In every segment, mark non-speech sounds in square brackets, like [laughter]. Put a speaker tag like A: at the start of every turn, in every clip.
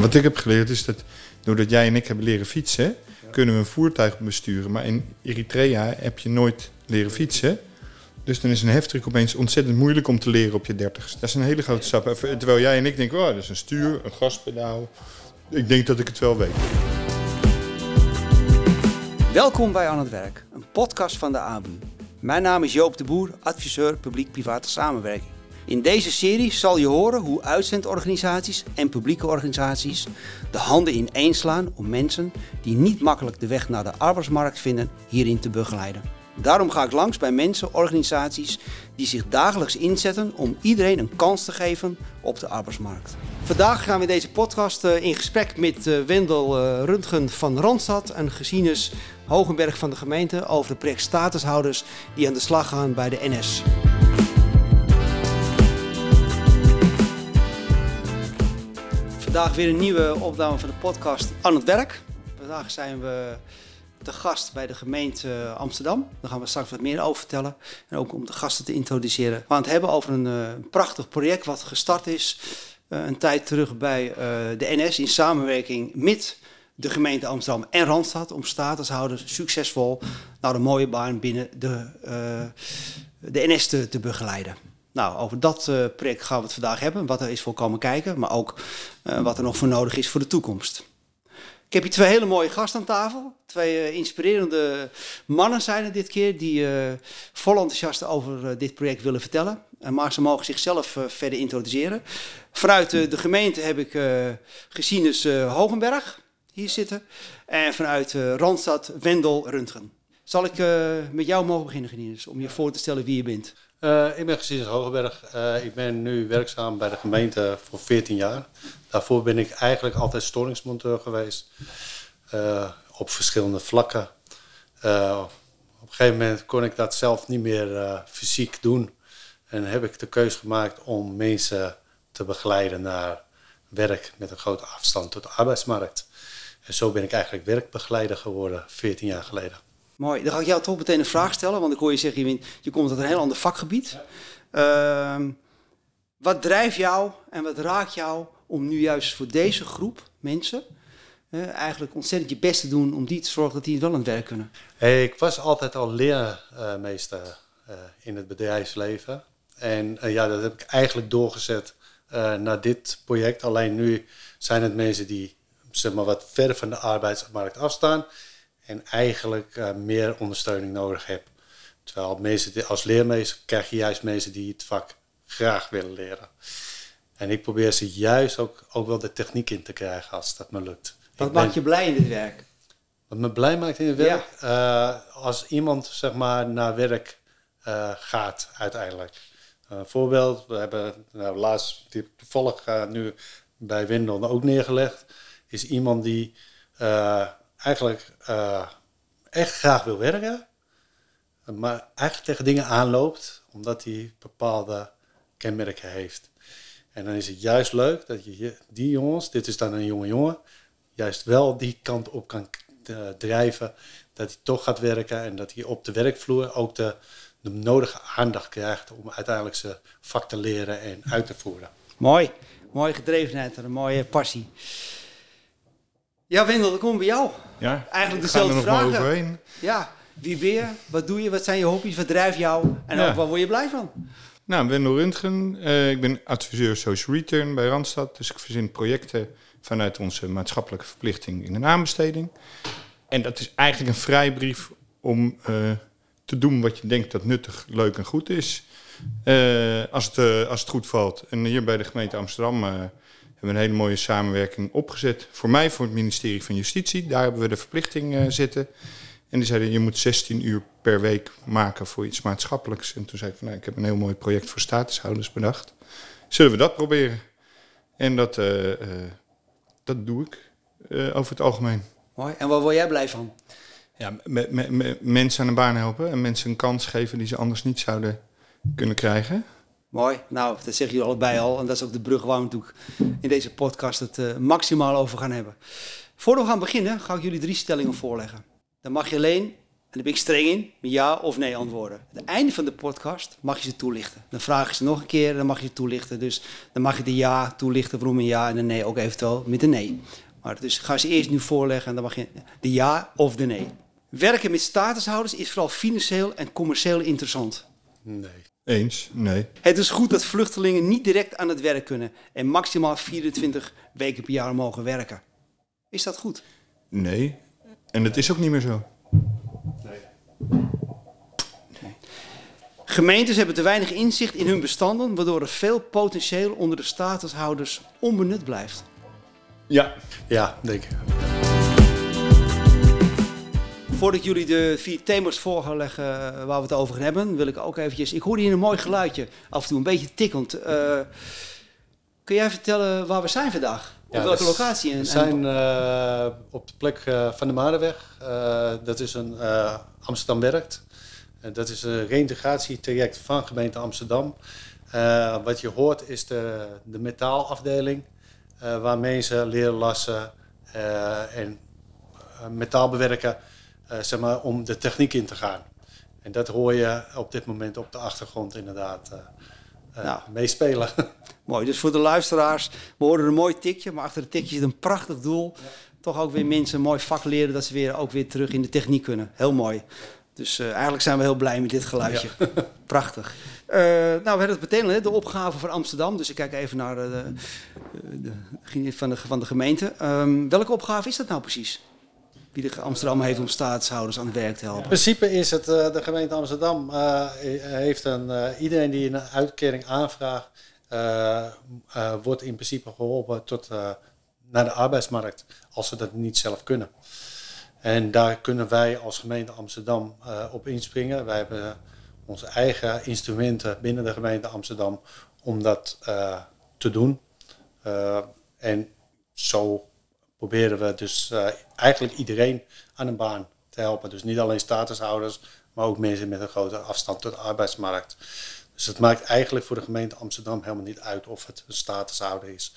A: Wat ik heb geleerd is dat doordat jij en ik hebben leren fietsen, kunnen we een voertuig besturen. Maar in Eritrea heb je nooit leren fietsen. Dus dan is een heftruck opeens ontzettend moeilijk om te leren op je dertigste. Dat is een hele grote stap. Even- Terwijl jij en ik denken, oh, dat is een stuur, een gaspedaal. Ik denk dat ik het wel weet.
B: Welkom bij Aan het Werk, een podcast van de ABU. Mijn naam is Joop de Boer, adviseur publiek-private samenwerking. In deze serie zal je horen hoe uitzendorganisaties en publieke organisaties de handen ineenslaan om mensen die niet makkelijk de weg naar de arbeidsmarkt vinden hierin te begeleiden. Daarom ga ik langs bij mensen, organisaties die zich dagelijks inzetten om iedereen een kans te geven op de arbeidsmarkt. Vandaag gaan we deze podcast eh, in gesprek met eh, Wendel eh, Röntgen van Randstad en Gesines Hogenberg van de gemeente over de project die aan de slag gaan bij de NS. Vandaag weer een nieuwe opname van de podcast Aan het Werk. Vandaag zijn we te gast bij de gemeente Amsterdam. Daar gaan we straks wat meer over vertellen. En ook om de gasten te introduceren. We gaan het hebben over een eh, prachtig project wat gestart is eh, een tijd terug bij eh, de NS in samenwerking met de gemeente Amsterdam en Randstad om statushouders succesvol naar een mooie baan binnen de, de NS te begeleiden. Nou, over dat eh, project gaan we het vandaag hebben. Wat er is voor komen kijken, maar ook eh, wat er nog voor nodig is voor de toekomst. Ik heb hier twee hele mooie gasten aan tafel. Twee eh, inspirerende mannen zijn er dit keer die vol enthousiast over dit project willen vertellen. En maar ze mogen zichzelf verder introduceren. Vanuit de gemeente heb ik Gesines eh, Hogenberg hier zitten. En vanuit Randstad Wendel Röntgen. Zal ik met jou mogen beginnen, Gesines, om je voor te stellen wie je bent?
C: Eh, ik ben Gesines Hogeberg. Eh, ik ben nu werkzaam bij de gemeente voor 14 jaar. Daarvoor ben ik eigenlijk altijd storingsmonteur geweest. eh, op verschillende vlakken. Op een gegeven moment kon ik dat zelf niet meer fysiek doen. En heb ik de keuze gemaakt om mensen te begeleiden naar werk met een grote afstand tot de arbeidsmarkt. En zo ben ik eigenlijk werkbegeleider geworden 14 jaar geleden.
B: Mooi. Dan ga ik jou toch meteen een vraag stellen, want ik hoor je zeggen, je, komt uit een heel ander vakgebied. Ehm, wat drijft jou en wat raakt jou om nu juist voor deze groep mensen eigenlijk ontzettend je best te doen om die te zorgen dat die wel aan het werk kunnen?
C: Hey, ik was altijd al leermeester eh, in het bedrijfsleven. En eh, ja, dat heb ik eigenlijk doorgezet eh, naar dit project. Alleen nu zijn het mensen die zeg maar, wat verder van de arbeidsmarkt afstaan. En eigenlijk eh, meer ondersteuning nodig hebben. Terwijl mensen als leermeester krijg je juist mensen die het vak graag willen leren. En ik probeer ze juist ook, ook wel de techniek in te krijgen als dat me lukt.
B: Wat
C: ben-
B: maakt je blij in dit werk?
C: wat me blij maakt in het werk, eh, als iemand zeg maar naar werk eh, gaat uiteindelijk. Een voorbeeld, we hebben nou, laatst die toevallig nu bij Wendel ook neergelegd, is iemand die eigenlijk eh, echt graag wil werken, maar eigenlijk tegen dingen aanloopt omdat hij bepaalde kenmerken heeft. En dan is het juist leuk dat je die jongens, dit is dan een jonge jongen, juist wel die kant op kan eh, drijven. Dat hij toch gaat werken en dat hij op de werkvloer ook de, de nodige aandacht krijgt om uiteindelijk zijn vak te leren en uit te voeren.
B: Mooi. Mooie gedrevenheid en een mooie passie. Ja, Wendel, dan komen we bij jou.
A: Ja,
B: Eigenlijk dezelfde vragen.
A: overheen.
B: Ja, wie ben je? Wat doe je? Wat zijn je hobby's? Wat drijft jou? En
A: Ja.
B: ook waar word je blij van?
A: Nou, Wendel Röntgen. eh, ik ben adviseur Social Return bij Randstad. Dus ik verzin projecten vanuit onze maatschappelijke verplichting in een aanbesteding. En dat is eigenlijk een vrijbrief om eh, te doen wat je denkt dat nuttig, leuk en goed is. Eh, als, het, als het goed valt. En hier bij de gemeente Amsterdam hebben een hele mooie samenwerking opgezet. Voor mij, voor het ministerie van Justitie. Daar hebben we de verplichting eh, zitten. En die zeiden, je moet 16 uur per week maken voor iets maatschappelijks. En toen zei ik van, nou, ik heb een heel mooi project voor statushouders bedacht. Zullen we dat proberen? En dat, eh, eh, dat doe ik over het algemeen.
B: Mooi. En waar word jij blij van?
A: Ja, me- me- me- mensen aan een baan helpen en mensen een kans geven die ze anders niet zouden kunnen krijgen.
B: Mooi. Nou, dat zeggen jullie allebei al. En dat is ook de brug waar we natuurlijk in deze podcast het eh, maximaal over gaan hebben. Voordat we gaan beginnen, ga ik jullie drie stellingen voorleggen. Dan mag je alleen En daar ben ik streng in, met ja of nee antwoorden. Aan het einde van de podcast mag je ze toelichten. Dan vraag je ze nog een keer, dan mag je ze toelichten. Dus dan mag je de ja toelichten, waarom een ja en een nee ook eventueel met een nee. Maar dus ga ze eerst nu voorleggen en dan mag je de ja of de nee. Werken met statushouders is vooral financieel en commercieel interessant.
C: Nee.
A: Eens? Nee.
B: Het is goed dat vluchtelingen niet direct aan het werk kunnen en maximaal 24 weken per jaar mogen werken. Is dat goed?
A: Nee. En dat is ook niet meer zo.
B: Gemeentes hebben te weinig inzicht in hun bestanden, waardoor er veel potentieel onder de statushouders onbenut blijft.
A: Ja.
C: Ja, denk ik.
B: Voordat jullie de vier thema's voor gaan leggen eh, waar we het over gaan hebben, wil ik ook eventjes... Ik hoorde hier een mooi geluidje, af en toe een beetje tikkend. Eh, kun jij vertellen waar we zijn vandaag? Op
C: Ja,
B: welke
C: dus
B: locatie? En,
C: We zijn eh, op de plek van de Marenweg. Dat is een Amsterdam Werkt. Dat is een reïntegratietraject van gemeente Amsterdam. Wat je hoort is de, de metaalafdeling, waar mensen leren lassen en metaal bewerken, zeg maar, om de techniek in te gaan. En dat hoor je op dit moment op de achtergrond inderdaad eh, eh,
B: Nou.
C: meespelen. [laughs]
B: Mooi, dus voor de luisteraars, we horen een mooi tikje, maar achter het tikje zit een prachtig doel. Toch ook weer mensen een mooi vak leren dat ze weer ook weer terug in de techniek kunnen. Heel mooi. Dus eh, eigenlijk zijn we heel blij met dit geluidje. [laughs] Prachtig. Eh, nou, we hebben het meteen hè, de opgave van Amsterdam. Dus ik kijk even naar de, de, de- van, de, van de gemeente. Ehm, welke opgave is dat nou precies? Wie de Amsterdam heeft om staatshouders aan het werk te helpen.
C: In principe is het eh, de gemeente Amsterdam eh, heeft een eh, iedereen die een uitkering aanvraagt, wordt in principe geholpen tot naar de arbeidsmarkt als ze dat niet zelf kunnen. En daar kunnen wij als gemeente Amsterdam op inspringen. Wij hebben onze eigen instrumenten binnen de gemeente Amsterdam om dat te doen. En zo proberen we dus eh, eigenlijk iedereen aan een baan te helpen. Dus niet alleen statushouders, maar ook mensen met een grote afstand tot de arbeidsmarkt. Dus het maakt eigenlijk voor de gemeente Amsterdam helemaal niet uit of het een statushouder is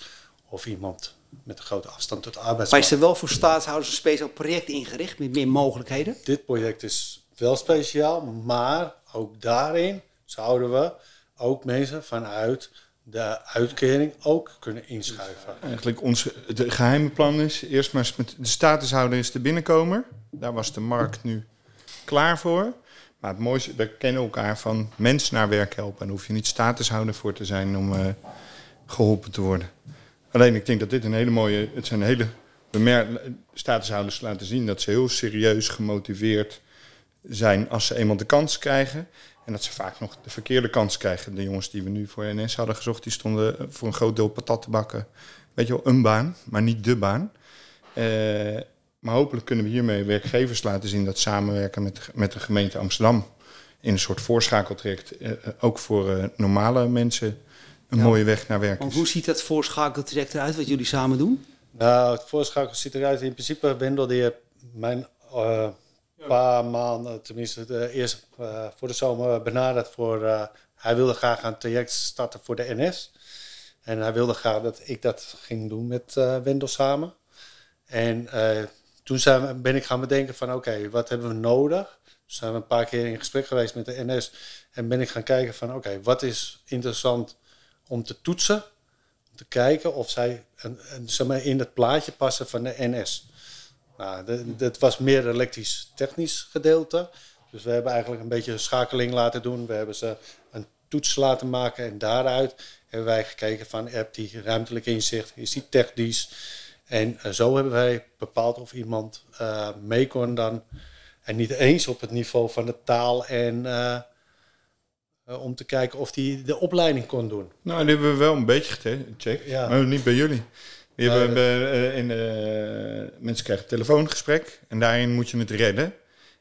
C: of iemand met een grote afstand tot de
B: Maar is
C: arbeidsmarkt.
B: er wel voor staatshouders een speciaal project ingericht met meer mogelijkheden?
C: Dit project is wel speciaal, maar ook daarin zouden we ook mensen vanuit de uitkering ook kunnen inschuiven.
A: Eigenlijk ons het geheime plan is eerst maar met de statushouder is de binnenkomer. Daar was de markt nu klaar voor. Maar het mooiste, we kennen elkaar van mensen naar werk helpen. En daar hoef je niet statushouder voor te zijn om eh, geholpen te worden. Alleen ik denk dat dit een hele mooie, het zijn hele statushouders laten zien dat ze heel serieus gemotiveerd zijn als ze eenmaal de kans krijgen. En dat ze vaak nog de verkeerde kans krijgen. De jongens die we nu voor NS hadden gezocht, die stonden voor een groot deel patat te bakken. Weet je wel, een baan, maar niet de baan. Eh, maar hopelijk kunnen we hiermee werkgevers laten zien dat samenwerken met de, met de gemeente Amsterdam in een soort voorschakeltraject eh, eh, ook voor eh, normale mensen een
B: Ja.
A: mooie weg naar werk
B: Want
A: is.
B: hoe ziet dat voorschakeltraject eruit wat jullie samen doen?
C: Nou, het voorschakel ziet eruit. In principe, Wendel, die heeft mijn eh paar maanden, tenminste eerst eh, voor de zomer, benaderd voor... eh, hij wilde graag een traject starten voor de NS. En hij wilde graag dat ik dat ging doen met eh Wendel samen. En toen zijn ben ik gaan bedenken van, oké, wat hebben we nodig? Dus zijn we een paar keer in gesprek geweest met de NS. En ben ik gaan kijken van, oké, wat is interessant om te toetsen? te kijken of zij een, een, in het plaatje passen van de NS. Nou, dat was meer elektrisch-technisch gedeelte. Dus we hebben eigenlijk een beetje een schakeling laten doen. We hebben ze een toets laten maken en daaruit hebben wij gekeken van, heb die ruimtelijk inzicht, is die technisch? En eh, zo hebben wij bepaald of iemand eh, mee kon dan, en niet eens op het niveau van de taal en eh, om te kijken of die de opleiding kon doen.
A: Nou, die hebben we wel een beetje gecheckt,
C: Ja.
A: maar niet bij jullie. Die
C: Nee,
A: hebben, eh, in, eh, mensen krijgen een telefoongesprek en daarin moet je het redden.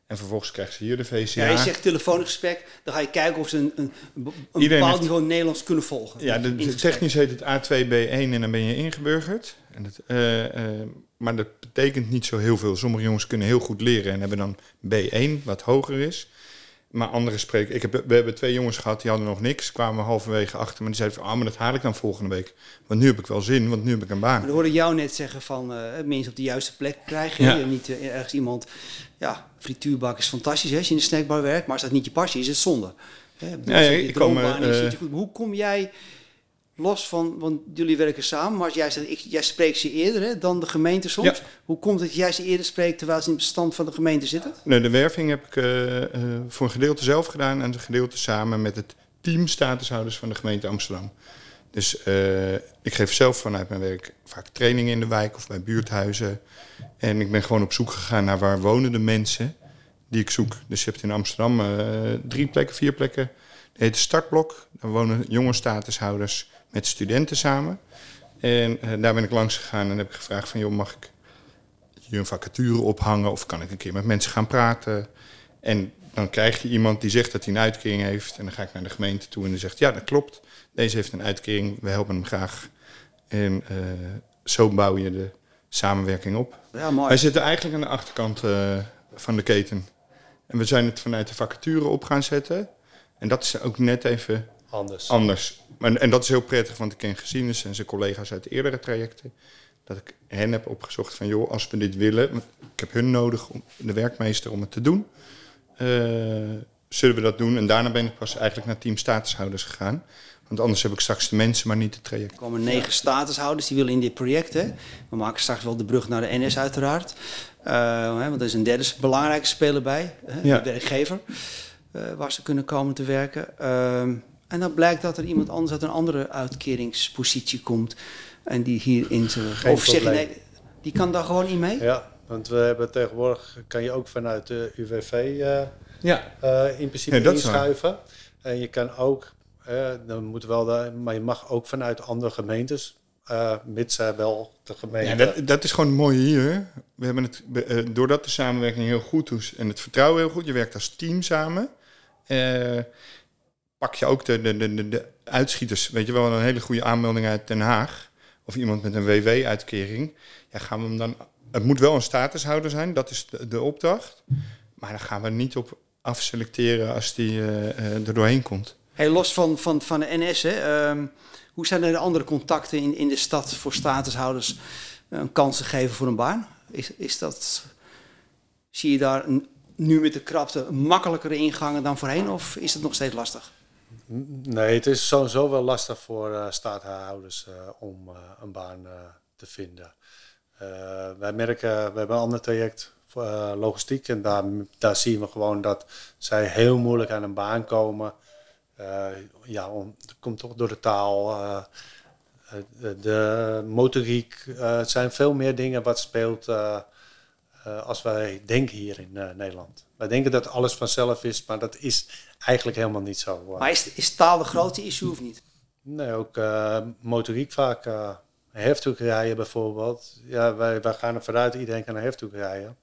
A: En vervolgens krijgen ze hier de VCA.
B: Ja, je zegt telefoongesprek, dan ga je kijken of ze een, een, een bepaald niveau Nederlands kunnen volgen.
A: Ja, de, de- technisch heet het A2B1 en dan ben je ingeburgerd. En dat, eh, eh, maar dat betekent niet zo heel veel. Sommige jongens kunnen heel goed leren en hebben dan B1, wat hoger is. Maar anderen spreken. Ik heb, we hebben twee jongens gehad die hadden nog niks. Kwamen halverwege achter. Maar die zeiden van, ah, maar dat haal ik dan volgende week. Want nu heb ik wel zin, want nu heb ik een baan.
B: Maar dan hoorde ik jou net zeggen van uh, mensen op de juiste plek krijgen.
A: Ja.
B: Je niet uh, ergens iemand. Ja, frituurbak is fantastisch hè, als je in de snackbar werkt. Maar als dat niet je passie is, is het zonde. Hè, ik
A: Ja, ja, kom, eh,
B: goed. Maar hoe kom jij los van, want jullie werken samen, maar als jij zegt, ik, jij spreekt ze eerder hè, dan de gemeente soms.
A: Ja.
B: Hoe komt het dat jij ze eerder spreekt terwijl ze in het bestand van de gemeente zitten?
A: Nee, de werving heb ik eh, eh, voor een gedeelte zelf gedaan. En een gedeelte samen met het team statushouders van de gemeente Amsterdam. Dus eh, ik geef zelf vanuit mijn werk vaak trainingen in de wijk of bij buurthuizen. En ik ben gewoon op zoek gegaan naar waar wonen de mensen die ik zoek. Dus je hebt in Amsterdam drie plekken, vier plekken. Dat heet Startblok. Daar wonen jonge statushouders met studenten samen. En eh, daar ben ik langs gegaan en heb ik gevraagd van... joh, mag ik hier een vacature ophangen of kan ik een keer met mensen gaan praten? En dan krijg je iemand die zegt dat hij een uitkering heeft. En dan ga ik naar de gemeente toe en die zegt, ja, dat klopt. Deze heeft een uitkering, we helpen hem graag. En eh, zo bouw je de samenwerking op.
B: Ja, mooi.
A: Wij zitten eigenlijk aan de achterkant eh, van de keten. En we zijn het vanuit de vacature op gaan zetten. En dat is ook net even
C: Anders.
A: anders. En, en dat is heel prettig, want ik ken Gezienis en zijn collega's uit de eerdere trajecten. Dat ik hen heb opgezocht van, joh, als we dit willen... want ik heb hun nodig, om, de werkmeester, om het te doen. eh, zullen we dat doen? En daarna ben ik pas eigenlijk naar team statushouders gegaan. Want anders heb ik straks de mensen, maar niet het traject.
B: Er komen negen statushouders die willen in dit project. Hè. We maken straks wel de brug naar de NS uiteraard. Eh, hè, want er is een derde belangrijke speler bij, hè,
A: Ja.
B: de werkgever, eh, waar ze kunnen komen te werken. En dan blijkt dat er iemand anders uit een andere uitkeringspositie komt. En die hier in.
C: Geen
B: Of zeg je nee, die kan daar gewoon niet mee?
C: Ja, want we hebben tegenwoordig, kan je ook vanuit de UWV eh,
A: Ja.
C: eh, in principe
A: Ja,
C: inschuiven. En je kan ook, eh, dan moet wel de, maar je mag ook vanuit andere gemeentes, eh, mits zij wel de gemeente.
A: Ja, dat, dat is gewoon het mooie hier. We hebben het, doordat de samenwerking heel goed is en het vertrouwen heel goed, je werkt als team samen, eh, pak je ook de, de, de, de, uitschieters. Weet je wel, een hele goede aanmelding uit Den Haag of iemand met een WW-uitkering. Ja, gaan we hem dan, het moet wel een statushouder zijn, dat is de, de opdracht. Maar dan gaan we niet op afselecteren als die eh, eh, er doorheen komt.
B: Hey, los van, van, van de NS, hè, ehm, hoe zijn er de andere contacten in, in de stad voor statushouders eh, een kans te geven voor een baan? Is, is dat, zie je daar nu met de krapte makkelijkere ingangen dan voorheen of is het nog steeds lastig?
C: Nee, het is sowieso wel lastig voor eh, om eh, een baan te vinden. Wij merken, we hebben een ander traject voor logistiek en daar, daar zien we gewoon dat zij heel moeilijk aan een baan komen. Ja, dat komt toch door de taal, de, motoriek. het zijn veel meer dingen wat speelt als wij denken hier in eh, Nederland. Wij denken dat alles vanzelf is, maar dat is eigenlijk helemaal niet zo. eh.
B: Maar is, is taal de grote issue of niet?
C: Nee, ook eh, motoriek vaak. eh heftruck rijden bijvoorbeeld. Ja, wij, wij gaan ervan uit, iedereen kan een heftruck rijden.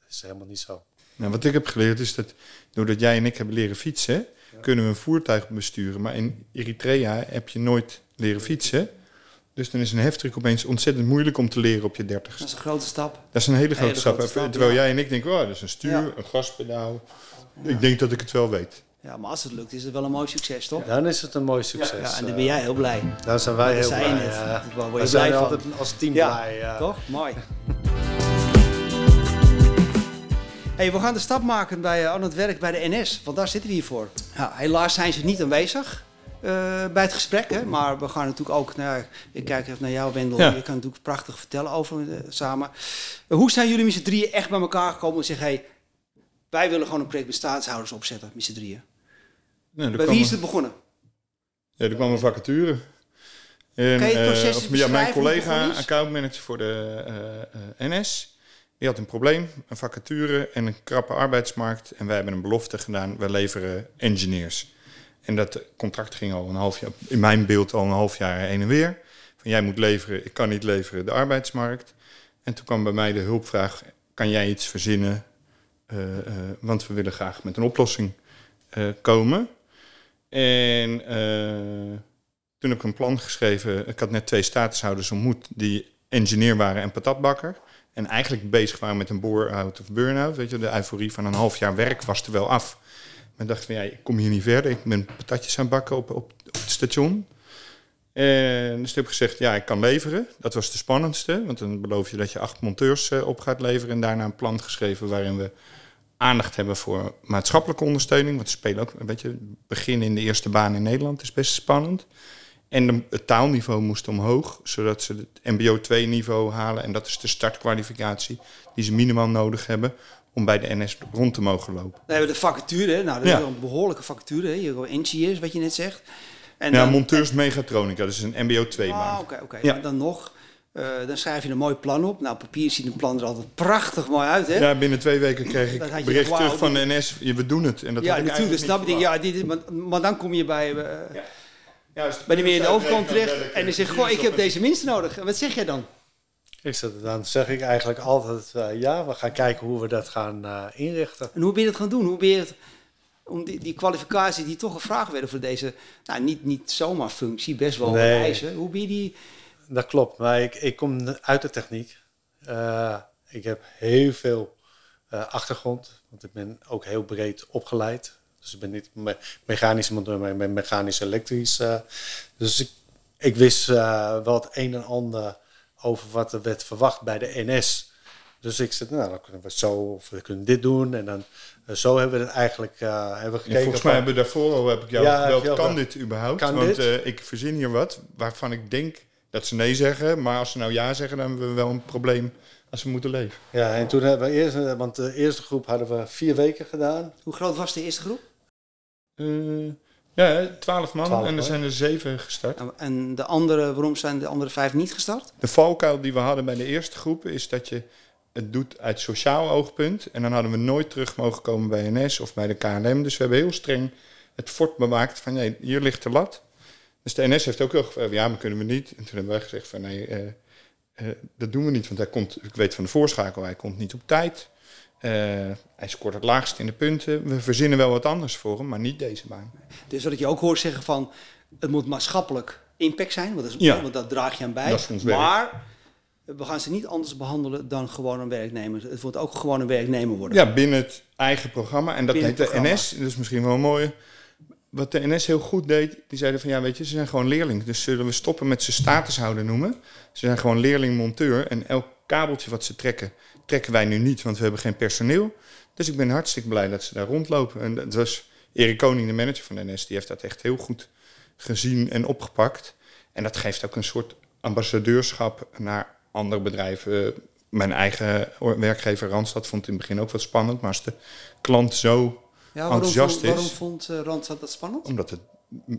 C: Dat is helemaal niet zo.
A: Nou, wat ik heb geleerd is dat doordat jij en ik hebben leren fietsen, kunnen we een voertuig besturen. Maar in Eritrea heb je nooit leren fietsen. Dus dan is een heftruck opeens ontzettend moeilijk om te leren op je
B: Dat
A: dertigste.
B: is een grote stap.
A: Dat is een hele grote
B: Hele
A: stap.
B: grote stap,
A: Terwijl
B: ja.
A: jij en ik denken, oh, dat is een stuur,
B: Ja.
A: een gaspedaal. Ik denk dat ik het wel weet.
B: Ja, maar als het lukt is het wel een mooi succes, toch?
C: Dan is het een mooi succes.
B: Ja, en dan
C: eh.
B: ben jij heel blij.
C: Daar zijn wij
B: Dat
C: heel blij. eh.
B: Daar word je blij
C: we
B: van.
C: altijd als team
B: Ja,
C: blij. eh.
B: Toch? Mooi. Hey, we gaan de stap maken bij, eh, aan het werk bij de NS, want daar zitten we hier voor. Ja, helaas zijn ze niet aanwezig eh, bij het gesprek, hè, maar we gaan natuurlijk ook, ik kijk even naar jou Wendel,
A: Ja.
B: je kan natuurlijk prachtig vertellen over eh, samen. Eh, hoe zijn jullie met z'n drieën echt bij elkaar gekomen en zeggen, hey, wij willen gewoon een project met staatshouders opzetten, met z'n drieën. Bij wie is het begonnen?
A: Ja, er kwam een vacature. En,
B: Kan je het proces
A: of,
B: eens
A: ja, mijn collega, accountmanager voor de NS, die had een probleem, een vacature en een krappe arbeidsmarkt. En wij hebben een belofte gedaan, wij leveren engineers. En dat contract ging al een half jaar, in mijn beeld al een half jaar heen en weer. Van jij moet leveren, ik kan niet leveren, de arbeidsmarkt. En toen kwam bij mij de hulpvraag, kan jij iets verzinnen? Eh, eh, want we willen graag met een oplossing eh, komen. En toen heb ik een plan geschreven. Ik had net twee statushouders ontmoet die engineer waren en patatbakker. En eigenlijk bezig waren met een bore-out of burn-out. Weet je, de euforie van een half jaar werk was er wel af. Maar dacht van ja, ik kom hier niet verder. Ik ben patatjes aan het bakken op, op, op het station. En dus ik heb gezegd, ja, ik kan leveren. Dat was de spannendste. Want dan beloof je dat je acht monteurs eh, op gaat leveren. En daarna een plan geschreven waarin we aandacht hebben voor maatschappelijke ondersteuning. Want we spelen ook, weet je, begin in de eerste baan in Nederland is best spannend. En het taalniveau moest omhoog, zodat ze het MBO 2 niveau halen. En dat is de startkwalificatie die ze minimaal nodig hebben om bij de NS rond te mogen lopen.
B: Dan hebben we de vacature. Nou, dat
A: Ja.
B: is een behoorlijke vacature. Hè? Je engineers, wat je net zegt. En
A: ja,
B: dan-
A: monteurs mechatronica, dat is een MBO 2
B: Ah,
A: baan.
B: oké, oké.
A: Ja.
B: Dan nog, eh, dan schrijf je een mooi plan op. Nou, papier ziet een plan er altijd prachtig mooi uit, hè?
A: Ja, binnen twee weken kreeg ik [laughs] bericht terug van de NS, we doen het. En dat
B: ja, natuurlijk, dat snap ik. ja, dit is, maar, maar dan kom je bij, eh,
A: Ja. Ja,
B: bij de meer in de overkant terecht. En dan
A: ik,
B: zeg je,
A: eh,
B: goh, ik heb deze minste nodig. En wat zeg jij dan?
C: Ik dan zeg ik eigenlijk altijd, eh, ja, we gaan kijken hoe we dat gaan eh, inrichten.
B: En hoe ben je dat gaan doen? Hoe ben je het, om die, die kwalificatie die toch gevraagd werden voor deze, nou, niet, niet zomaar functie, best wel
C: Nee.
B: eisen. Hoe ben je die...
C: Dat klopt, maar ik, ik kom uit de techniek. Eh, ik heb heel veel achtergrond, want ik ben ook heel breed opgeleid. Dus ik ben niet me mechanisch monteur, maar ik ben mechanisch elektrisch. eh. dus ik, ik wist wel het een en ander over wat er werd verwacht bij de NS. Dus ik zei, nou, dan kunnen we zo, of we kunnen dit doen. En dan, eh, zo hebben we het eigenlijk eh, hebben we
A: Ja,
C: gekeken.
A: volgens mij
C: van-
A: hebben we daarvoor al heb ik jou
C: Ja,
A: gebeld, kan dit überhaupt?
C: Kan
A: Want
C: dit?
A: eh, ik verzin hier wat waarvan ik denk dat ze nee zeggen. Maar als ze nou ja zeggen, dan hebben we wel een probleem als we moeten leven.
C: Ja, en toen hebben we eerst, want de eerste groep hadden we vier weken gedaan.
B: Hoe groot was de eerste groep?
A: Eh, ja, twaalf man
C: 12
A: en er zijn er zeven gestart.
B: Nou, En de andere, waarom zijn de andere vijf niet gestart?
A: De valkuil die we hadden bij de eerste groep is dat je het doet uit sociaal oogpunt. En dan hadden we nooit terug mogen komen bij NS of bij de KLM. Dus we hebben heel streng het fort bewaakt van nee, hier ligt de lat. Dus de NS heeft ook wel gevraagd, ja, maar kunnen we niet. En toen hebben wij gezegd van nee, eh, eh, dat doen we niet. Want hij komt, ik weet van de voorschakel, hij komt niet op tijd. Eh, hij scoort het laagst in de punten. We verzinnen wel wat anders voor hem, maar niet deze baan.
B: Dus wat ik je ook hoor zeggen van, het moet maatschappelijk impact zijn, want dat, is,
A: Ja.
B: want dat draag je aan bij. Maar we gaan ze niet anders behandelen dan gewoon een werknemer. Het wordt ook gewoon een werknemer worden.
A: Ja, binnen het eigen programma. En dat
B: Binnen
A: heet de. NS. Dat is misschien wel mooi. Wat de NS heel goed deed, die zeiden van ja, weet je, ze zijn gewoon leerling. Dus zullen we stoppen met ze statushouder noemen. Ze zijn gewoon leerling-monteur. En elk kabeltje wat ze trekken, trekken wij nu niet, want we hebben geen personeel. Dus ik ben hartstikke blij dat ze daar rondlopen. En dat was Erik Koning, de manager van de NS, die heeft dat echt heel goed gezien en opgepakt. En dat geeft ook een soort ambassadeurschap naar andere bedrijven. Mijn eigen werkgever Randstad vond het in het begin ook wat spannend. Maar als de klant zo
B: Ja, waarom,
A: enthousiast
B: waarom
A: is.
B: vond eh, Randstad dat spannend?
A: Omdat het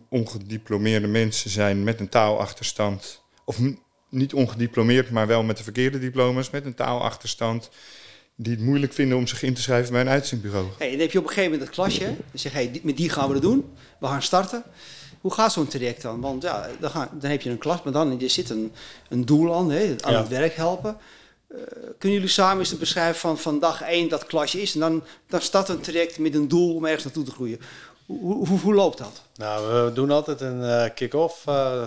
A: ongediplomeerde mensen zijn met een taalachterstand. Of niet ongediplomeerd, maar wel met de verkeerde diploma's. Met een taalachterstand. Die het moeilijk vinden om zich in te schrijven bij een uitzendbureau.
B: Hey, dan heb je op een gegeven moment het klasje. Dan zeg je, hey, met die gaan we het doen. We gaan starten. Hoe gaat zo'n traject dan? Want ja, dan, dan heb je een klas, maar dan er zit een, een doel aan, hè, aan
C: Ja.
B: het werk helpen. Eh, kunnen jullie samen eens beschrijven van, van dag 1 dat klasje is? En dan, dan start een traject met een doel om ergens naartoe te groeien. Hoe, hoe, hoe, hoe loopt dat?
C: Nou, we doen altijd een eh, kick-off. eh,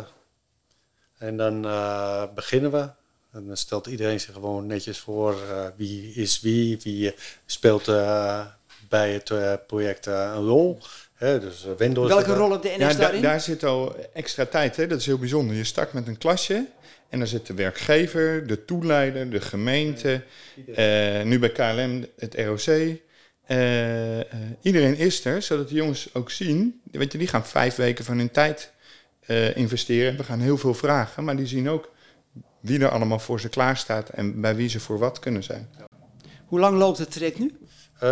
C: en dan eh, beginnen we. En dan stelt iedereen zich gewoon netjes voor eh, wie is wie, wie eh, speelt eh, bij het eh, project eh, een rol. Hè, dus is
B: Welke rol heeft de NS
A: Ja, da-
B: daarin?
A: daar zit al extra tijd. Hè? Dat is heel bijzonder. Je start met een klasje. En dan zit de werkgever, de toeleider, de gemeente. eh, nu bij KLM het ROC. Eh, eh, iedereen is er, zodat de jongens ook zien. Weet je, die gaan vijf weken van hun tijd eh, investeren. We gaan heel veel vragen. Maar die zien ook wie er allemaal voor ze klaar staat. En bij wie ze voor wat kunnen zijn.
B: Hoe lang loopt het traject nu?
C: Eh,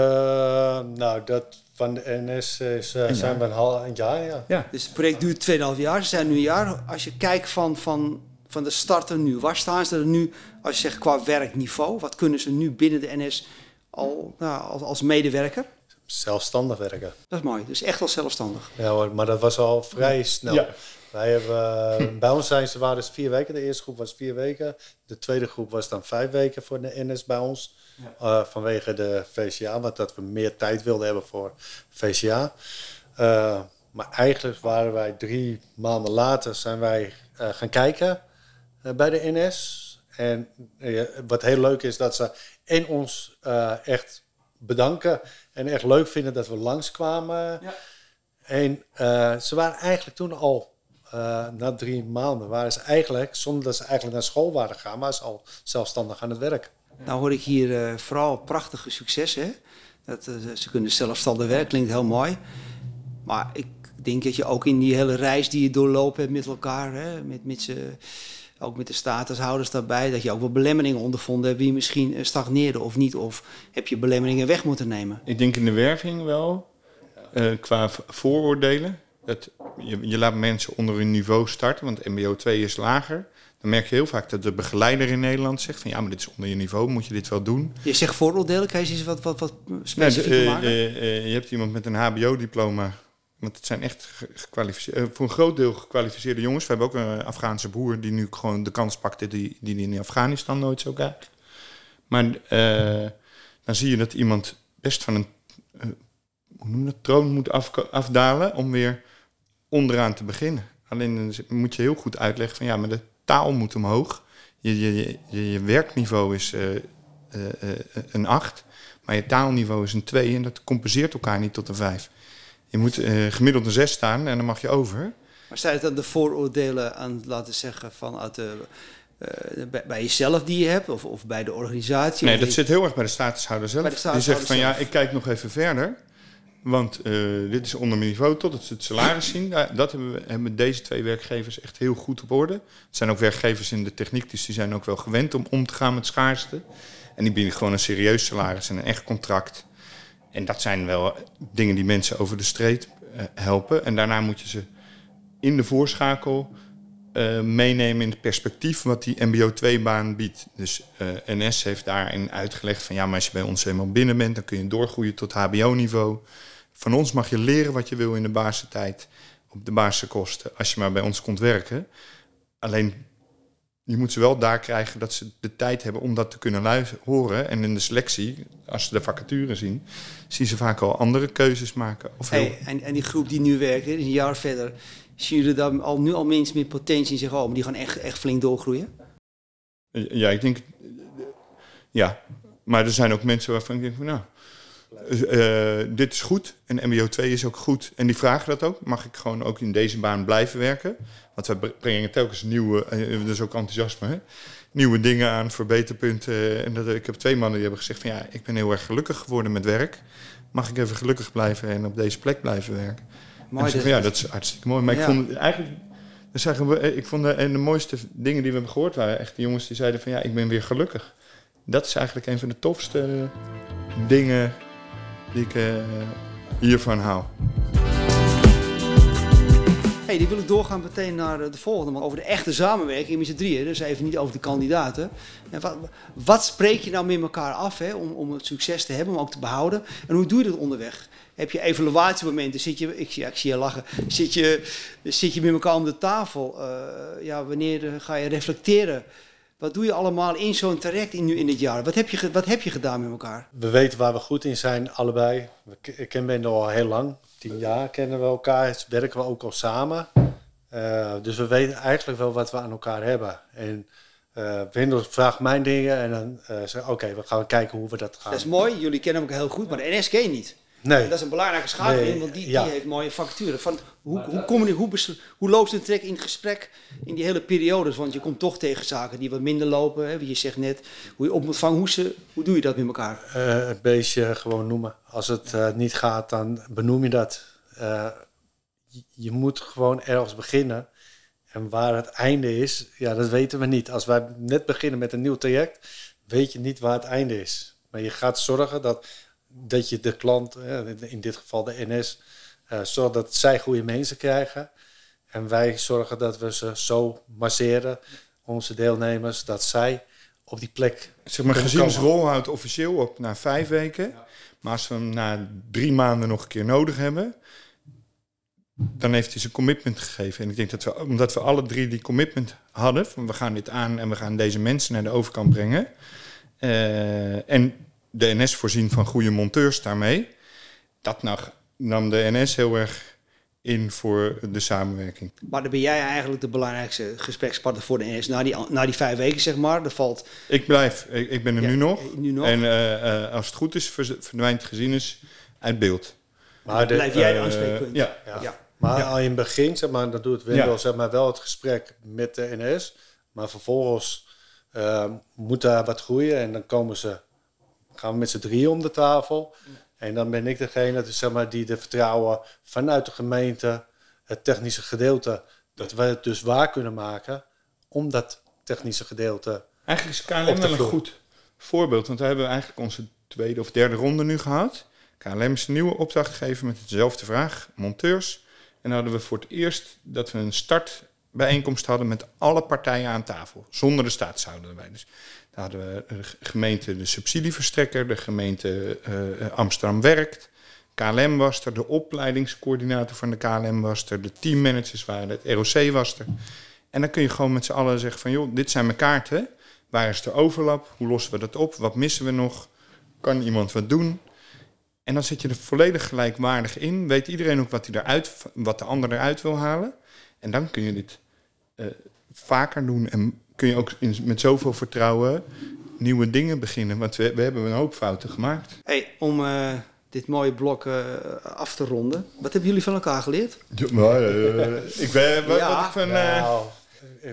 C: nou, dat van de NS is, eh,
A: Een
C: zijn we een half een jaar, ja.
A: Ja.
B: Dus het project duurt 2,5 jaar. Ze zijn nu een jaar. Als je kijkt van, van, van de starter nu, waar staan ze er nu? Als je zegt qua werkniveau, wat kunnen ze nu binnen de NS al nou, als, als medewerker?
C: Zelfstandig werken.
B: Dat is mooi. Dus echt wel zelfstandig.
C: Ja hoor, maar dat was al vrij snel.
A: Ja.
C: Wij hebben, eh, [laughs] bij ons zijn ze waren dus vier weken. De eerste groep was vier weken. De tweede groep was dan vijf weken voor de NS bij ons. Eh, vanwege de VCA, want dat we meer tijd wilden hebben voor VCA. Eh, maar eigenlijk waren wij drie maanden later zijn wij gaan kijken bij de NS. En wat heel leuk is dat ze in ons echt bedanken en echt leuk vinden dat we langskwamen.
B: Ja.
C: En ze waren eigenlijk toen al, eh, na drie maanden, waren ze eigenlijk, zonder dat ze eigenlijk naar school waren gegaan, maar ze al zelfstandig aan het werk.
B: Nou hoor ik hier eh, vooral prachtige successen. Dat, eh, ze kunnen zelfstandig werken, klinkt heel mooi. Maar ik denk dat je ook in die hele reis die je doorlopen hebt met elkaar, hè? Met, met ze, ook met de statushouders daarbij, dat je ook wel belemmeringen ondervonden hebt wie misschien eh, stagneerde of niet. Of heb je belemmeringen weg moeten nemen.
A: Ik denk in de werving wel, eh, qua vooroordelen. Dat je, je laat mensen onder hun niveau starten, want MBO 2 is lager. Dan merk je heel vaak dat de begeleider in Nederland zegt van ja, maar dit is onder je niveau, moet je dit wel doen.
B: Je zegt vooroordelen, kan je eens wat, wat, wat
A: Nou,
B: specifieker
A: de- eh,
B: maken?
A: eh, eh, je hebt iemand met een HBO-diploma. Want het zijn echt ge- gekwalificeerde, eh, voor een groot deel gekwalificeerde jongens. We hebben ook een Afghaanse boer die nu gewoon de kans pakte die, die die in Afghanistan nooit zou krijgen. Maar eh, dan zie je dat iemand best van een eh, hoe noem je dat, troon moet afko- afdalen om weer onderaan te beginnen. Alleen dan moet je heel goed uitleggen van ja, maar de taal moet omhoog. Je, je, je, je werkniveau is eh, eh, eh, een 8, maar je taalniveau is een 2 en dat compenseert elkaar niet tot een 5. Je moet gemiddeld een 6 staan en dan mag je over.
B: Maar zijn het dan de vooroordelen aan, laten zeggen, vanuit de, bij, bij jezelf die je hebt of, of bij de organisatie?
A: Nee, dat zit heel erg bij de statushouder zelf.
B: De
A: Die zegt van ja, ik kijk nog even verder. Want eh, dit is onder mijn niveau tot ze het salaris zien. Dat hebben, we, hebben deze twee werkgevers echt heel goed op orde. Het zijn ook werkgevers in de techniek, dus die zijn ook wel gewend om om te gaan met schaarste. En die bieden gewoon een serieus salaris en een echt contract. En dat zijn wel dingen die mensen over de streep eh, helpen. En daarna moet je ze in de voorschakel eh, meenemen in het perspectief wat die MBO 2-baan biedt. Dus NS heeft daarin uitgelegd van ja, maar als je bij ons eenmaal binnen bent, dan kun je doorgroeien tot HBO-niveau. Van ons mag je leren wat je wil in de basistijd op de basiskosten, als je maar bij ons komt werken. Alleen je moet ze wel daar krijgen dat ze de tijd hebben om dat te kunnen luisteren, horen. En in de selectie, als ze de vacature zien, zien ze vaak al andere keuzes maken. Of heel-
B: Hey, en, en die groep die nu werkt, een jaar verder, zien jullie dan al, nu al mensen met potentie en zeggen, oh, maar die gaan echt, echt flink doorgroeien?
A: Ja, ik denk. Ja, maar er zijn ook mensen waarvan ik denk nou. Eh, eh, dit is goed en MBO 2 is ook goed. En die vragen dat ook. Mag ik gewoon ook in deze baan blijven werken? Want we bre- brengen telkens nieuwe, eh, dus ook enthousiasme, hè? nieuwe dingen aan, verbeterpunten. En dat, ik heb twee mannen die hebben gezegd van ja, ik ben heel erg gelukkig geworden met werk. Mag ik even gelukkig blijven en op deze plek blijven werken?
B: Mooi,
A: van, ja, dat is hartstikke mooi. Maar
B: Ja.
A: ik vond eigenlijk dan zeggen we, ik vond de, en de mooiste dingen die we hebben gehoord waren echt de jongens die zeiden van ja, ik ben weer gelukkig. Dat is eigenlijk een van de tofste dingen die ik eh, hiervan hou.
B: Hey, die wil ik doorgaan meteen naar eh, de volgende, maar over de echte samenwerking met z'n drieën. Dus even niet over de kandidaten. En wat, wat spreek je nou met elkaar af hè, om, om het succes te hebben, om ook te behouden? En hoe doe je dat onderweg? Heb je evaluatiemomenten? Zit je, ik, zie- ik zie je lachen. Zit je, zit je met elkaar om de tafel? Eh, ja, wanneer ga je reflecteren? Wat doe je allemaal in zo'n traject in, nu in dit jaar? Wat heb, je, wat heb je gedaan met elkaar?
C: We weten waar we goed in zijn, allebei. Ik ken Ben al heel lang. Tien jaar kennen we elkaar. Werken we ook al samen. Eh, dus we weten eigenlijk wel wat we aan elkaar hebben. En eh Wendel vraagt mijn dingen en dan eh zeg oké, we gaan kijken hoe we dat gaan.
B: Dat is mooi, jullie kennen elkaar heel goed, maar de NS ken je niet.
C: Nee,
B: En dat is een belangrijke schakeling,
C: Nee,
B: want die,
C: ja.
B: die heeft mooie facturen. Van hoe, hoe, kom je, hoe, hoe loopt een trek in het gesprek in die hele periodes? Want je komt toch tegen zaken die wat minder lopen. Hè? Je zegt net hoe je op moet vangen. Hoe, ze, hoe doe je dat met elkaar?
C: Eh, het beestje gewoon noemen. Als het eh, niet gaat, dan benoem je dat. Eh, je, je moet gewoon ergens beginnen. En waar het einde is, ja, dat weten we niet. Als wij net beginnen met een nieuw traject, weet je niet waar het einde is. Maar je gaat zorgen dat, dat je de klant, eh, in dit geval de NS, eh zorgt dat zij goede mensen krijgen. En wij zorgen dat we ze zo masseren, onze deelnemers, dat zij op die plek
A: Zeg maar, gezinsrol houdt officieel op na vijf weken. Maar als we hem na drie maanden nog een keer nodig hebben, dan heeft hij zijn commitment gegeven. En ik denk dat we, omdat we alle drie die commitment hadden, van we gaan dit aan en we gaan deze mensen naar de overkant brengen. eh, en de NS voorzien van goede monteurs daarmee. Dat nou, nam de NS heel erg in voor de samenwerking.
B: Maar dan ben jij eigenlijk de belangrijkste gesprekspartner voor de NS na die, na die vijf weken, zeg maar. Er valt...
A: Ik blijf, ik, ik ben er
B: Ja,
A: nu nog.
B: nu nog.
A: En eh, eh, als het goed is, verdwijnt gezienis uit beeld.
C: Maar, de,
B: Blijf jij de
A: Eh,
B: aanspreekpunt.
A: ja.
C: ja.
B: Ja.
C: maar
A: Ja.
C: al in het begin, zeg maar, dan doet Wendel
A: Ja.
C: zeg maar, wel het gesprek met de NS. Maar vervolgens moet daar wat groeien en dan komen ze, gaan we met z'n drieën om de tafel. En dan ben ik degene dus, zeg maar, die de vertrouwen vanuit de gemeente, het technische gedeelte, dat we het dus waar kunnen maken om dat technische gedeelte.
A: Eigenlijk is KLM wel een goed voorbeeld, want we hebben eigenlijk onze tweede of derde ronde nu gehad. KLM is een nieuwe opdracht gegeven met dezelfde vraag, monteurs. En dan hadden we voor het eerst dat we een startbijeenkomst hadden met alle partijen aan tafel, zonder de staatshouder erbij. Dus de gemeente de subsidieverstrekker, de gemeente eh, Amsterdam Werkt, KLM was er, de opleidingscoördinator van de KLM was er, de teammanagers waren het ROC was er. En dan kun je gewoon met z'n allen zeggen van, joh, dit zijn mijn kaarten. Waar is de overlap? Hoe lossen we dat op? Wat missen we nog? Kan iemand wat doen? En dan zit je er volledig gelijkwaardig in. Weet iedereen ook wat, hij eruit, wat de ander eruit wil halen. En dan kun je dit eh, vaker doen. En kun je ook in, met zoveel vertrouwen nieuwe dingen beginnen. Want we, we hebben een hoop fouten gemaakt.
B: Hey, om eh, dit mooie blok eh, af te ronden. Wat hebben jullie van elkaar geleerd?
A: maar, ik ben, wat,
B: Ja.
A: wat ik van... eh,
C: Nou, eh,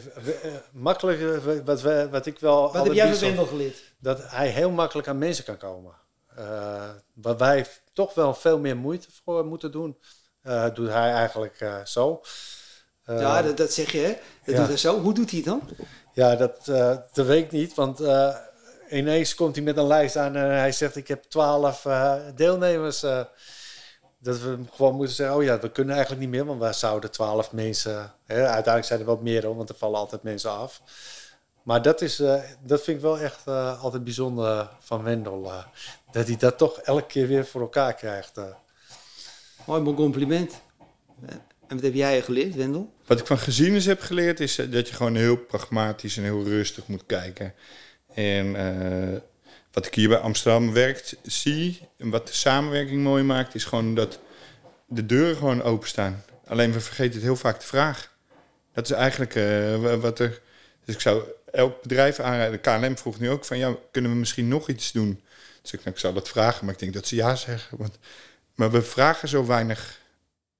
C: makkelijk, eh, wat, wat ik wel.
B: Wat heb jij van Wendel geleerd?
C: dat hij heel makkelijk aan mensen kan komen. Eh, waar wij toch wel veel meer moeite voor moeten doen, eh, doet hij eigenlijk eh, zo. Eh,
B: ja, dat, dat zeg je, hè? Dat
C: ja.
B: doet hij zo. Hoe doet hij het dan?
C: Ja, dat, eh, dat weet ik niet, want eh, ineens komt hij met een lijst aan en hij zegt: Ik heb twaalf eh, deelnemers. dat we gewoon moeten zeggen: Oh ja, we kunnen eigenlijk niet meer, want wij zouden twaalf mensen. Hè, uiteindelijk zijn er wel meer, want er vallen altijd mensen af. Maar dat, is, dat vind ik wel echt altijd bijzonder van Wendel. dat hij dat toch elke keer weer voor elkaar krijgt.
B: Mooi, mooi compliment. En wat heb jij geleerd, Wendel?
A: Wat ik van gezienis heb geleerd is eh, dat je gewoon heel pragmatisch en heel rustig moet kijken. En eh, wat ik hier bij Amsterdam werkt zie en wat de samenwerking mooi maakt, is gewoon dat de deuren gewoon openstaan. Alleen we vergeten het heel vaak de vraag. Dat is eigenlijk eh, wa- wat er. Dus ik zou elk bedrijf aanraden. De KLM vroeg nu ook van ja, kunnen we misschien nog iets doen? Dus ik, nou, ik zou dat vragen, maar ik denk dat ze ja zeggen. Want, maar we vragen zo weinig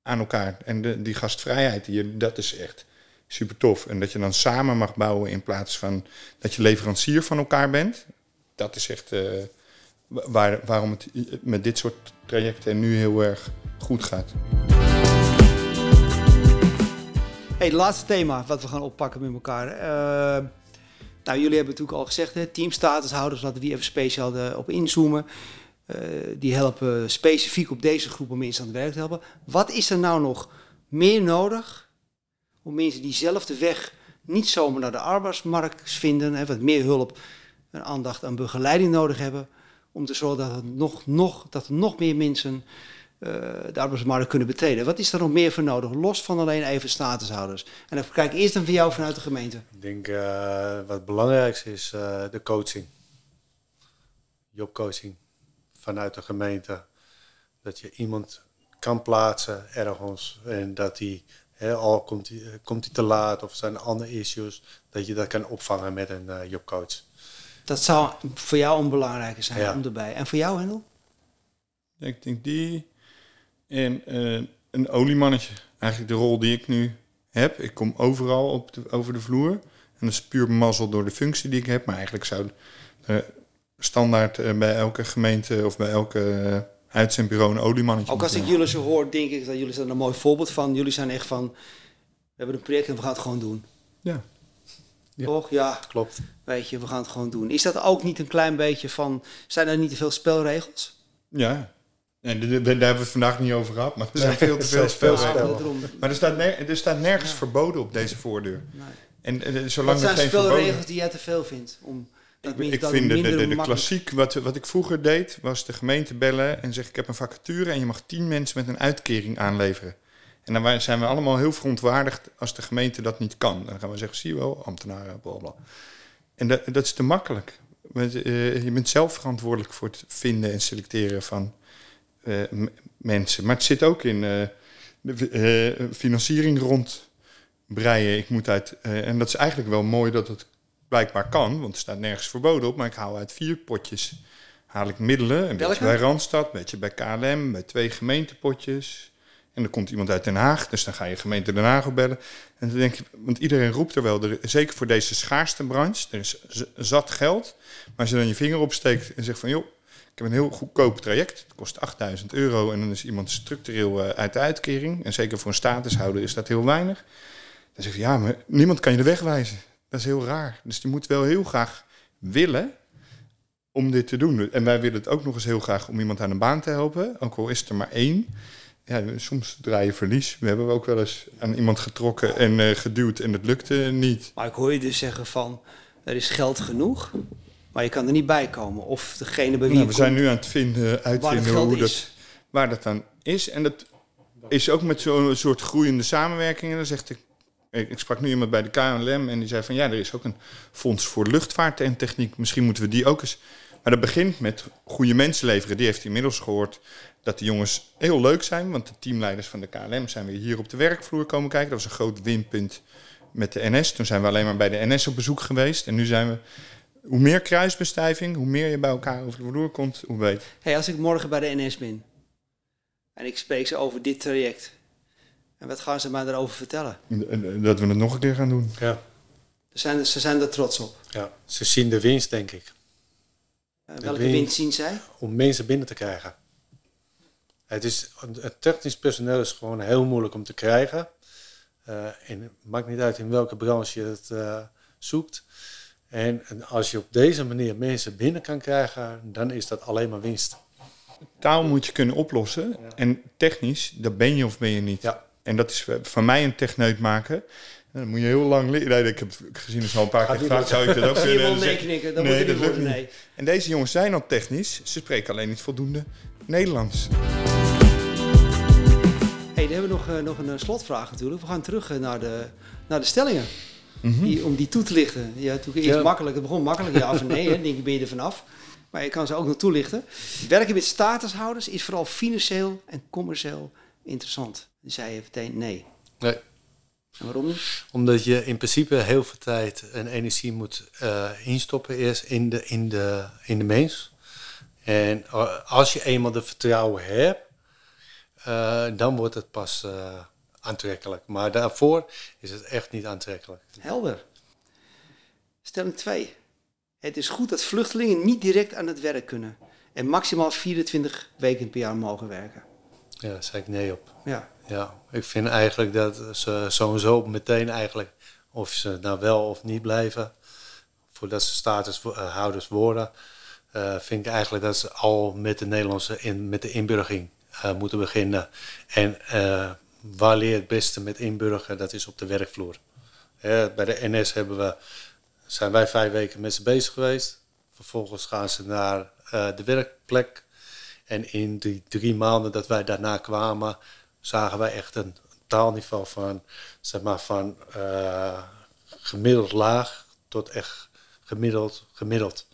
A: aan elkaar. En de, die gastvrijheid hier, dat is echt super tof. En dat je dan samen mag bouwen in plaats van dat je leverancier van elkaar bent. Dat is echt eh, wa- waar, waarom het met dit soort trajecten nu heel erg goed gaat.
B: Hey, het laatste thema wat we gaan oppakken met elkaar. Eh, nou, jullie hebben natuurlijk al gezegd, hè, teamstatushouders, laten we die even speciaal de- op inzoomen. Eh, die helpen specifiek op deze groep om mensen aan het werk te helpen. Wat is er nou nog meer nodig om mensen die zelf de weg niet zomaar naar de arbeidsmarkt vinden, hè, wat meer hulp en aandacht en begeleiding nodig hebben, om te zorgen dat, nog, nog, dat er nog meer mensen eh, de arbeidsmarkt kunnen betreden. Wat is er nog meer voor nodig, los van alleen even statushouders? En dan kijk ik eerst dan van jou vanuit de gemeente.
C: Ik denk eh, wat het belangrijkste is de coaching. Jobcoaching vanuit de gemeente. Dat je iemand kan plaatsen ergens en dat hij, hè, al komt hij, komt hij te laat of zijn er andere issues, dat je dat kan opvangen met een eh, jobcoach.
B: Dat zou voor jou een belangrijke zijn
C: Ja.
B: om erbij. En voor jou, Hendel?
A: Ik denk die en eh, een oliemannetje. Eigenlijk de rol die ik nu heb. Ik kom overal op de, over de vloer. En dat is puur mazzel door de functie die ik heb. Maar eigenlijk zou eh, standaard eh, bij elke gemeente of bij elke eh, uitzendbureau een oliemannetje
B: Ook als ik jullie zo hoor, denk ik dat jullie zijn een mooi voorbeeld van. Jullie zijn echt van, we hebben een project en we gaan het gewoon doen.
A: Ja. Ja.
B: Toch? Ja,
C: Klopt.
B: weet je, we gaan het gewoon doen. Is dat ook niet een klein beetje van, zijn er niet te veel spelregels?
A: Ja. En daar hebben we het vandaag niet over gehad, maar er zijn veel te veel [laughs] spelregels. Maar er staat, ner- er staat nergens
B: Ja.
A: verboden op deze voordeur.
B: Nee.
A: En eh,
B: Wat
A: zolang er
B: zijn
A: geen verboden...
B: spelregels die jij te veel vindt? Om
A: Ik, vind de, de, klassiek, wat, wat ik vroeger deed, was de gemeente bellen en zeggen: Ik heb een vacature en je mag tien mensen met een uitkering aanleveren. En dan zijn we allemaal heel verontwaardigd als de gemeente dat niet kan. Dan gaan we zeggen: Zie je wel, ambtenaren, bla bla. En dat, dat is te makkelijk. Eh, je bent zelf verantwoordelijk voor het vinden en selecteren van eh, mensen. Maar het zit ook in eh, de financiering rondbreien. Ik moet uit, en dat is eigenlijk wel mooi dat het blijkbaar kan, want er staat nergens verboden op, maar ik haal uit vier potjes haal ik middelen. Een
B: Welke?
A: beetje bij Randstad, een beetje bij KLM, bij twee gemeentepotjes. En dan komt iemand uit Den Haag, dus dan ga je gemeente Den Haag opbellen. En dan denk je, want iedereen roept er wel, er, zeker voor deze schaarste branche, er is zat geld. Maar als je dan je vinger opsteekt en zegt van, joh, ik heb een heel goedkoop traject. Het kost 8000 euro en dan is iemand structureel eh, uit de uitkering. En zeker voor een statushouder is dat heel weinig. Dan zeg je, ja, maar niemand kan je de weg wijzen. Dat is heel raar. Dus je moet wel heel graag willen om dit te doen. En wij willen het ook nog eens heel graag om iemand aan een baan te helpen. Ook al is er maar één. Ja, soms draai je verlies. We hebben ook wel eens aan iemand getrokken en eh, geduwd en het lukte niet.
B: Maar ik hoor je dus zeggen van, er is geld genoeg, maar je kan er niet bij komen. Of degene bij wie
A: Nou,
B: je
A: we zijn nu aan het vinden,
B: waar
A: uitvinden
B: geld
A: hoe dat, waar dat dan is. En dat is ook met zo'n soort groeiende samenwerkingen. Dan zegt ik, ik sprak nu iemand bij de KLM en die zei van ja, er is ook een fonds voor luchtvaart en techniek. Misschien moeten we die ook eens. Maar dat begint met goede mensen leveren. Die heeft inmiddels gehoord dat de jongens heel leuk zijn. Want de teamleiders van de KLM zijn weer hier op de werkvloer komen kijken. Dat was een groot winpunt met de NS. Toen zijn we alleen maar bij de NS op bezoek geweest. En nu zijn we. Hoe meer kruisbestuiving, hoe meer je bij elkaar over de vloer komt, hoe beter.
B: Hey, als ik morgen bij de NS ben en ik spreek ze over dit traject, en wat gaan ze mij daarover vertellen?
A: Dat we het nog een keer gaan doen.
C: Ja.
B: Ze zijn, ze zijn er trots op.
C: ja, ze zien de winst, denk ik.
B: Eh, welke winst zien zij?
C: om mensen binnen te krijgen. Het, is, het technisch personeel is gewoon heel moeilijk om te krijgen. Eh, en het maakt niet uit in welke branche je het eh, zoekt. En, en als je op deze manier mensen binnen kan krijgen, dan is dat alleen maar winst.
A: Taal moet je kunnen oplossen. En technisch, dat ben je of ben je niet.
C: Ja.
A: En dat is van mij een techneut maken. Dan moet je heel lang leren. Nee, ik heb het gezien is al een paar keer
C: Gaat
A: gevraagd. Zou ik dat ook [laughs] kunnen?
B: dat
A: nee,
B: moet er
A: dat
B: niet
A: lukt niet.
B: nee.
A: En deze jongens zijn al technisch. Ze spreken alleen niet voldoende Nederlands.
B: Hey, dan hebben we nog, eh, nog een eh, slotvraag natuurlijk. We gaan terug eh, naar, de, naar de stellingen.
A: Mhm.
B: Die, om die toe te lichten. Ja, natuurlijk eerst
C: Ja.
B: makkelijk. Het begon makkelijk, ja of nee. hè. [laughs] Denk ik, ben je er vanaf. Maar je kan ze ook nog toelichten. Werken met statushouders is vooral financieel en commercieel interessant. Dan zei je meteen nee.
C: Nee.
B: En waarom niet?
C: Omdat je in principe heel veel tijd en energie moet eh, instoppen eerst in de, in, de, in de mens. En eh, als je eenmaal de vertrouwen hebt, eh, dan wordt het pas aantrekkelijk. Maar daarvoor is het echt niet aantrekkelijk.
B: Helder. Stelling 2. Het is goed dat vluchtelingen niet direct aan het werk kunnen. En maximaal 24 weken per jaar mogen werken.
C: Ja, daar zei ik nee op.
B: Ja.
C: Ja, ik vind eigenlijk dat ze sowieso meteen eigenlijk, of ze nou wel of niet blijven, voordat ze statushouders worden, eh, vind ik eigenlijk dat ze al met de Nederlandse in, met de inburgering eh, moeten beginnen. En eh, waar leer je het beste met inburgeren? Dat is op de werkvloer. Hè, bij de NS hebben we, zijn wij vijf weken met ze bezig geweest. Vervolgens gaan ze naar eh, de werkplek. En in die drie maanden dat wij daarna kwamen, zagen wij echt een taalniveau van, zeg maar, van eh, gemiddeld laag tot echt gemiddeld, gemiddeld.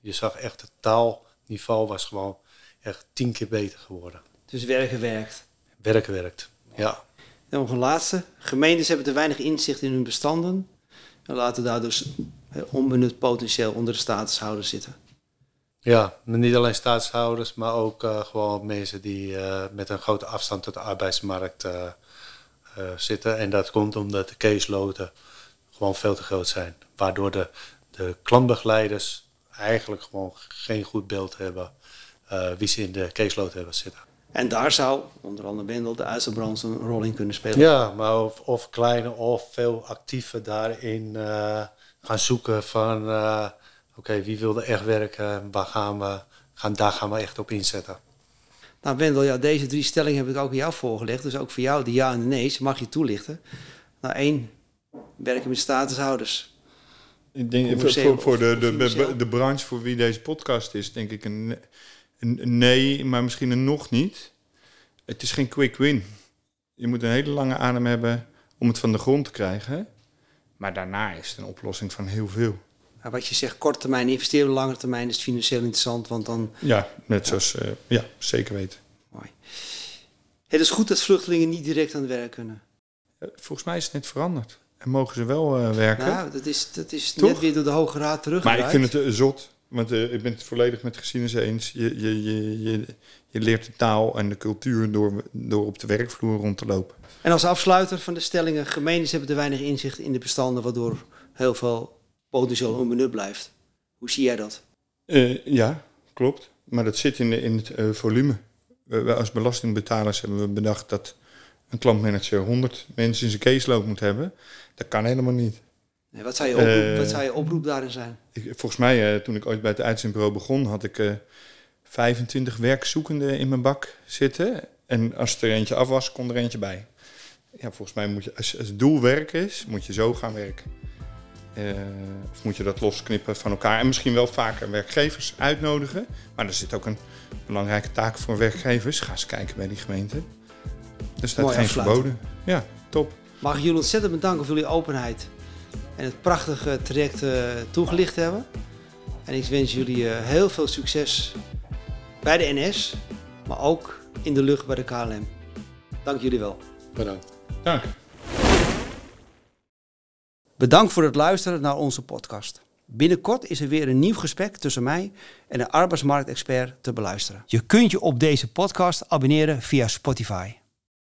C: Je zag echt het taalniveau was gewoon echt tien keer beter geworden.
B: Dus werken werkt.
C: Werken werkt, ja.
B: Dan nog een laatste. Gemeentes hebben te weinig inzicht in hun bestanden. En laten daar dus eh, onbenut potentieel onder de statushouders zitten.
C: Ja, niet alleen staatshouders, maar ook eh, gewoon mensen die eh, met een grote afstand tot de arbeidsmarkt eh, zitten. En dat komt omdat de caseloten gewoon veel te groot zijn. Waardoor de, de klantbegeleiders eigenlijk gewoon geen goed beeld hebben wie ze in de caseload hebben zitten.
B: En daar zou onder andere Wendel de uitzendbrand een rol in kunnen spelen.
C: Ja, maar of, of kleine of veel actiever daarin gaan zoeken van... oké, wie wil er echt werken? Waar gaan we? Gaan, daar gaan we echt op inzetten.
B: Nou Wendel, ja, deze drie stellingen heb ik ook aan jou voorgelegd. Dus ook voor jou, de ja en de nee's, mag je toelichten. Nou één, werken met statushouders.
A: Ik denk voor, voor, voor de, de, de, de branche voor wie deze podcast is, denk ik een, een, een nee, maar misschien een nog niet. Het is geen quick win. Je moet een hele lange adem hebben om het van de grond te krijgen. Maar daarna is het een oplossing van heel veel.
B: Maar wat je zegt, korte termijn investeren, lange termijn is het financieel interessant, want dan...
A: Ja, net zoals, eh, ja, zeker weten.
B: Mooi. Het is goed dat vluchtelingen niet direct aan het werk kunnen.
A: Eh, Volgens mij is het net veranderd. En mogen ze wel eh, werken.
B: Nou, dat is, dat is
A: Toch?
B: net weer door de Hoge Raad
A: maar
B: teruggedraaid.
A: ik vind het eh, zot. Want ik ben het volledig met geschiedenis eens. Je, je, je, je, je leert de taal en de cultuur door, door op de werkvloer rond te lopen.
B: En als afsluiter van de stellingen, gemeentes hebben te weinig inzicht in de bestanden, waardoor heel veel potentieel onbenut blijft. Hoe zie jij dat?
A: Eh, ja, klopt. Maar dat zit in, de, in het eh, volume. We, we als belastingbetalers hebben we bedacht dat een klantmanager 100 mensen in zijn caseload moet hebben. Dat kan helemaal niet.
B: Nee, wat, zou je oproep,
A: Eh,
B: wat zou je oproep daarin zijn?
A: Ik, volgens mij, toen ik ooit bij het uitzendbureau begon, had ik eh 25 werkzoekenden in mijn bak zitten. En als er eentje af was, kon er eentje bij. Ja, volgens mij moet je, als, als het doel werk is, moet je zo gaan werken. Eh, of moet je dat losknippen van elkaar. En misschien wel vaker werkgevers uitnodigen. Maar er zit ook een belangrijke taak voor werkgevers. Ga eens kijken bij die gemeente. Er staat
B: Mooi
A: geen
B: afsluiten.
A: verboden. Ja, top.
B: Mag ik jullie ontzettend bedanken voor jullie openheid en het prachtige traject eh, toegelicht hebben. En ik wens jullie eh, heel veel succes bij de NS, maar ook in de lucht bij de KLM. Dank jullie wel.
C: Bedankt.
A: Dank.
B: Bedankt voor het luisteren naar onze podcast. Binnenkort is er weer een nieuw gesprek tussen mij en een arbeidsmarktexpert te beluisteren. Je kunt je op deze podcast abonneren via Spotify.